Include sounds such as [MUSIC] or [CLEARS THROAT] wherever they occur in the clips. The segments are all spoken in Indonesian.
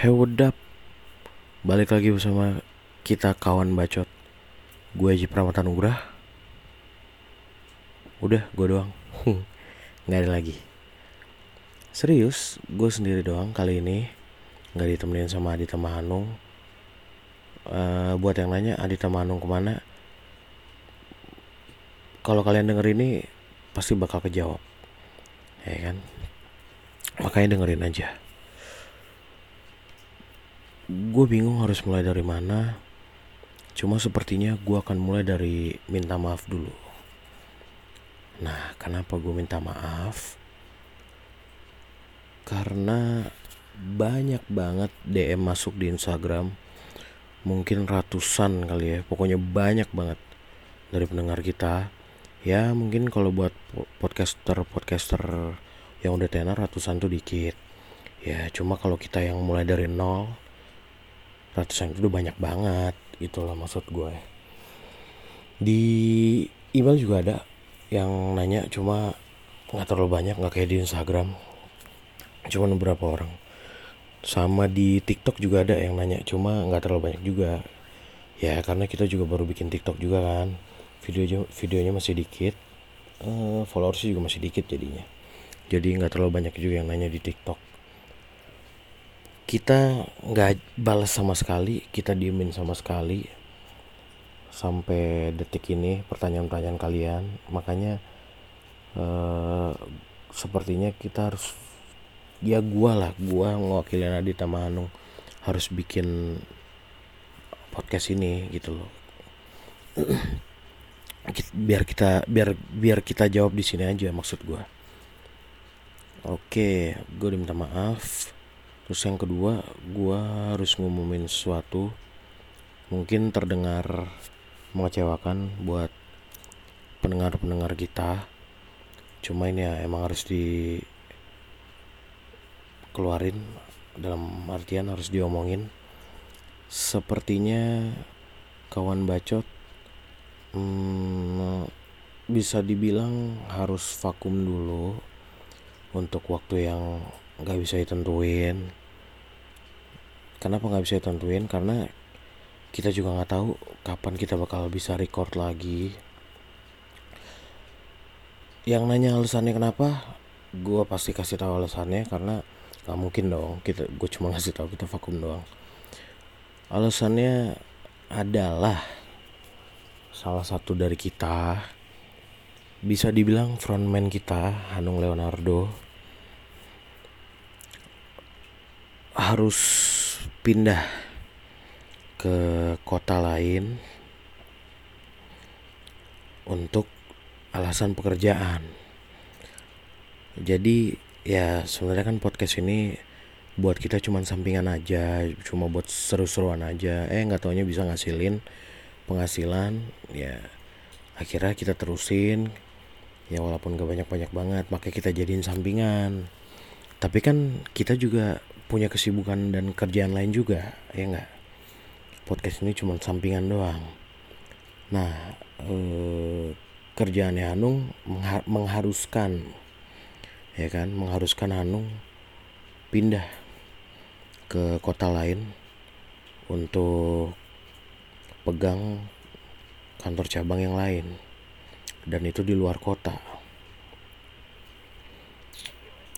Hey what up? Balik lagi bersama kita kawan bacot. Gue Haji Pramata Nugrah Udah gue doang. Gak ada lagi. Serius gue sendiri doang kali ini. Gak ditemenin sama Adita Mahanung. Uh, Buat yang nanya Adita Mahanung ke mana? Kalau kalian denger ini Pasti bakal kejawab. Ya kan? Makanya dengerin aja gue bingung harus mulai dari mana. Cuma sepertinya gue akan mulai dari minta maaf dulu. Nah, kenapa gue minta maaf? Karena banyak banget DM masuk di Instagram. Mungkin ratusan kali ya, pokoknya banyak banget dari pendengar kita. Ya mungkin kalau buat podcaster-podcaster yang udah tenar ratusan tuh dikit. Ya cuma kalau kita yang mulai dari nol ratusan itu udah banyak banget itulah maksud gue. Di email juga ada yang nanya cuma nggak terlalu banyak nggak kayak di Instagram. Cuma beberapa orang. Sama di TikTok juga ada yang nanya cuma nggak terlalu banyak juga. Ya karena kita juga baru bikin TikTok juga kan. Video videonya masih dikit. Uh, followersnya juga masih dikit jadinya. Jadi nggak terlalu banyak juga yang nanya di TikTok kita nggak balas sama sekali kita diemin sama sekali sampai detik ini pertanyaan-pertanyaan kalian. Makanya uh, sepertinya kita harus ya gua lah gua ngewakilin Adita Mahanung harus bikin podcast ini gitu loh. [CLEARS THROAT] Biar kita biar biar kita jawab di sini aja maksud gua. Oke gue diminta maaf Terus yang kedua, gue harus ngumumin sesuatu mungkin terdengar mengecewakan buat pendengar-pendengar kita. Cuma ini ya emang harus di keluarin dalam artian harus diomongin. Sepertinya kawan bacot hmm, bisa dibilang harus vakum dulu untuk waktu yang nggak bisa ditentuin Kenapa nggak bisa ditentuin? Karena kita juga nggak tahu kapan kita bakal bisa record lagi. Yang nanya alasannya kenapa? Gue pasti kasih tahu alasannya karena nggak mungkin dong kita gue cuma ngasih tahu kita vakum doang. Alasannya adalah salah satu dari kita bisa dibilang frontman kita Hanung Leonardo harus pindah ke kota lain untuk alasan pekerjaan. Jadi ya sebenarnya kan podcast ini buat kita cuman sampingan aja, cuma buat seru-seruan aja. Eh nggak taunya bisa ngasilin penghasilan, ya akhirnya kita terusin. Ya walaupun gak banyak-banyak banget, makanya kita jadiin sampingan. Tapi kan kita juga punya kesibukan dan kerjaan lain juga ya enggak podcast ini cuma sampingan doang. Nah eh, kerjaannya Hanung mengharuskan ya kan? Mengharuskan Hanung pindah ke kota lain untuk pegang kantor cabang yang lain dan itu di luar kota.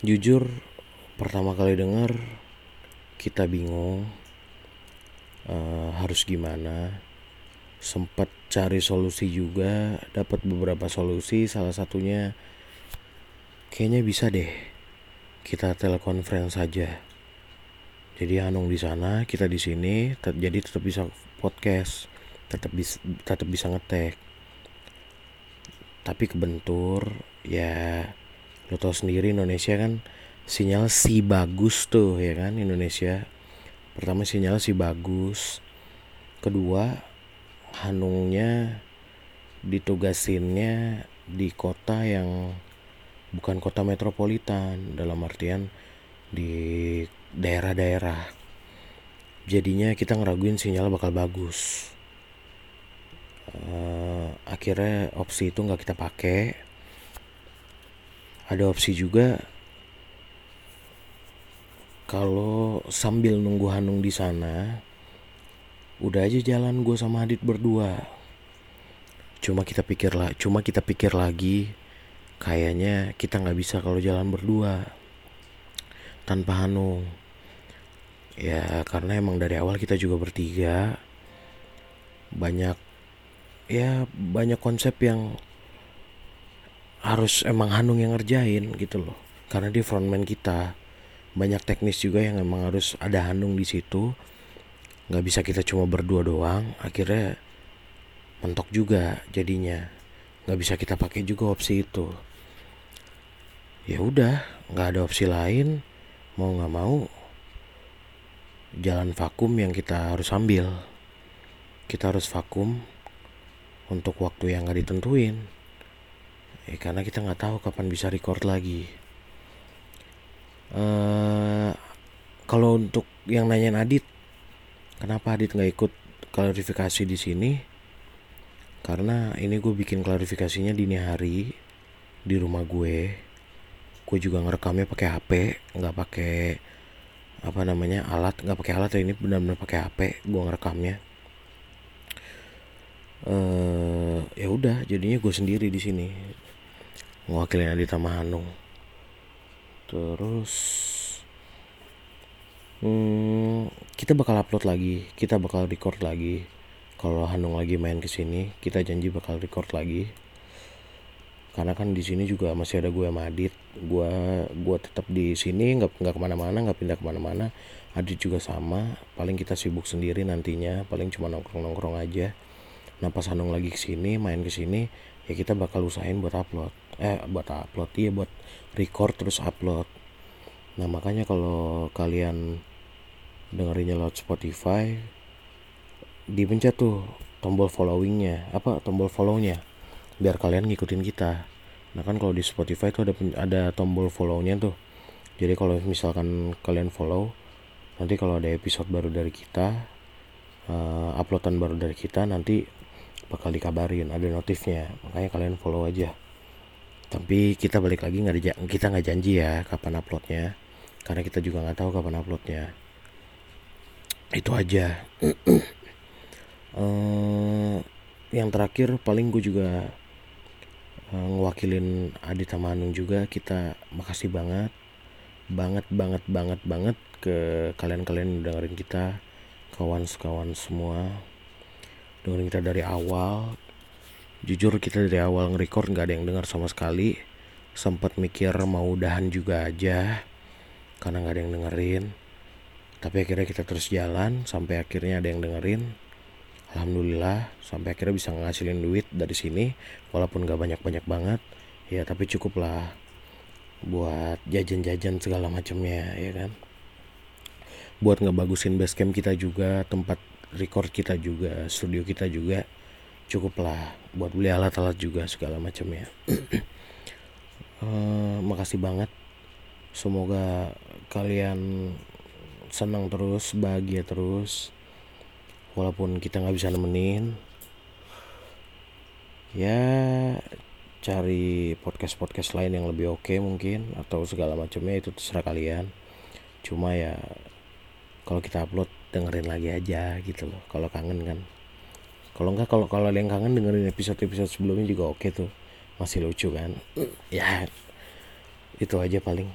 Jujur pertama kali dengar kita bingung uh, harus gimana. Sempat cari solusi juga dapat beberapa solusi. Salah satunya kayaknya bisa deh kita telekonferensi saja jadi Hanung di sana kita di sini jadi tetap bisa podcast tetap bisa tetap bisa ngetek. Tapi kebentur ya lo tau sendiri Indonesia kan sinyal si bagus tuh ya kan Indonesia. Pertama sinyal si bagus. Kedua Hanungnya ditugasinnya di kota yang bukan kota metropolitan dalam artian di daerah-daerah. Jadinya kita ngeraguin sinyal bakal bagus. Uh, akhirnya opsi itu nggak kita pakai. Ada opsi juga kalau sambil nunggu Hanung di sana udah aja jalan gue sama Adit berdua. Cuma kita pikir lah cuma kita pikir lagi kayaknya kita nggak bisa kalau jalan berdua tanpa Hanung. Ya karena emang dari awal kita juga bertiga banyak ya banyak konsep yang harus emang Hanung yang ngerjain gitu loh. Karena dia frontman kita banyak teknis juga yang emang harus ada Hanung di situ. Nggak bisa kita cuma berdua doang akhirnya mentok juga jadinya. Nggak bisa kita pakai juga opsi itu. Ya udah nggak ada opsi lain. Mau nggak mau jalan vakum yang kita harus ambil. Kita harus vakum untuk waktu yang nggak ditentuin. Eh, karena kita nggak tahu kapan bisa record lagi uh, kalau untuk yang nanyain Adit kenapa Adit nggak ikut klarifikasi di sini? Karena ini gue bikin klarifikasinya dini hari di rumah gue. Gue juga ngerekamnya pakai HP nggak pakai apa namanya alat. Nggak pakai alat ya ini benar-benar pakai HP gue ngerekamnya. Uh, ya udah jadinya gue sendiri di sini. Ngewakilin Adita Hanung terus hmm, kita bakal upload lagi kita bakal record lagi. Kalau Hanung lagi main ke sini kita janji bakal record lagi. Karena kan di sini juga masih ada gue sama Adit. Gue gue tetap di sini nggak nggak ke mana-mana nggak pindah ke mana-mana. Adit juga sama paling kita sibuk sendiri nantinya paling cuma nongkrong-nongkrong aja. Nah pas Hanung lagi ke sini main ke sini ya kita bakal usahain buat upload eh buat upload iya buat record terus upload. Nah makanya kalau kalian dengerinnya lewat Spotify dipencet tuh tombol followingnya. Apa? Tombol follownya. Biar kalian ngikutin kita. Nah kan kalau di Spotify tuh ada ada tombol follownya tuh. Jadi kalau misalkan kalian follow nanti kalau ada episode baru dari kita uh, uploadan baru dari kita nanti bakal dikabarin ada notifnya. Makanya kalian follow aja tapi kita balik lagi nggak ada kita nggak janji ya kapan uploadnya. Karena kita juga nggak tahu kapan uploadnya. Itu aja. Uh, [CLEARS THROAT] yang terakhir paling gue juga Eh, ngewakilin Adi Tamanung juga. Kita makasih banget. Banget banget banget banget ke kalian-kalian yang dengerin kita. Kawan-kawan semua. Dengerin kita dari awal jujur kita dari awal nge-record nggak ada yang dengar sama sekali. Sempat mikir mau udahan juga aja karena nggak ada yang dengerin. Tapi akhirnya kita terus jalan sampai akhirnya ada yang dengerin. Alhamdulillah sampai akhirnya bisa ngasilin duit dari sini walaupun gak banyak-banyak banget. Ya tapi cukup lah buat jajan-jajan segala macamnya ya kan? Buat ngebagusin basecamp kita juga tempat record kita juga studio kita juga cukup lah buat beli alat-alat juga segala macamnya uh, [CLEARS THROAT] makasih banget. Semoga kalian senang terus bahagia terus walaupun kita nggak bisa nemenin. Ya cari podcast podcast lain yang lebih oke okay mungkin atau segala macamnya itu terserah kalian. Cuma ya kalau kita upload dengerin lagi aja gitu loh kalau kangen kan kalau enggak kalau kalau yang kangen dengerin episode episode sebelumnya juga oke tuh. Masih lucu kan? Ya itu aja paling.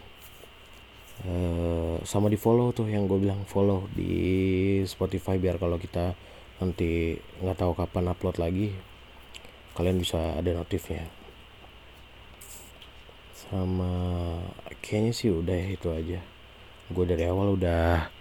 Uh, sama di follow tuh yang gue bilang follow di Spotify biar kalau kita nanti nggak tahu kapan upload lagi kalian bisa ada notifnya. Sama kayaknya sih udah ya itu aja. Gue dari awal udah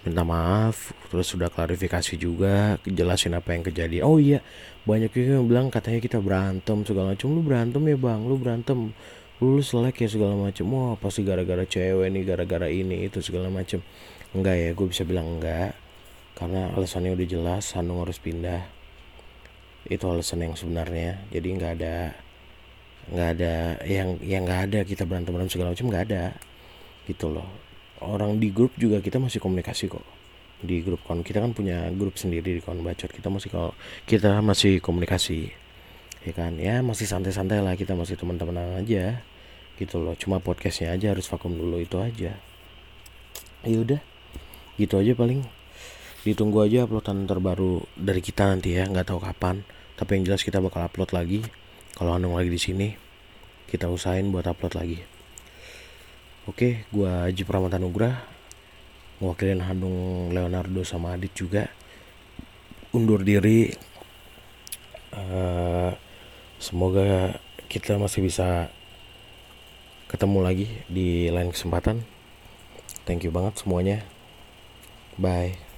minta maaf terus sudah klarifikasi juga jelasin apa yang kejadian. Oh iya banyak juga yang bilang katanya kita berantem segala macam lu berantem ya bang? Lu berantem. Lu selek ya segala macam wah pasti gara-gara cewek nih gara-gara ini itu segala macam enggak ya gue bisa bilang enggak. Karena alasannya udah jelas Hanung harus pindah. Itu alasan yang sebenarnya. Jadi nggak ada nggak ada yang yang nggak ada kita berantem berantem segala macam nggak ada. Gitu loh orang di grup juga kita masih komunikasi kok. Di grup kon kita kan punya grup sendiri di kon bacot. Kita masih kalau kita masih komunikasi ya kan? Ya masih santai-santai lah kita masih teman-teman aja gitu loh. Cuma podcastnya aja harus vakum dulu itu aja. Ya udah gitu aja paling. Ditunggu aja uploadan terbaru dari kita nanti ya nggak tahu kapan. Tapi yang jelas kita bakal upload lagi. Kalau Hanung lagi di sini kita usahain buat upload lagi oke gua Haji Pramata Nugrah mewakilin Hanung Leonardo sama Adit juga. Undur diri. Uh, semoga kita masih bisa ketemu lagi di lain kesempatan. Thank you banget semuanya. Bye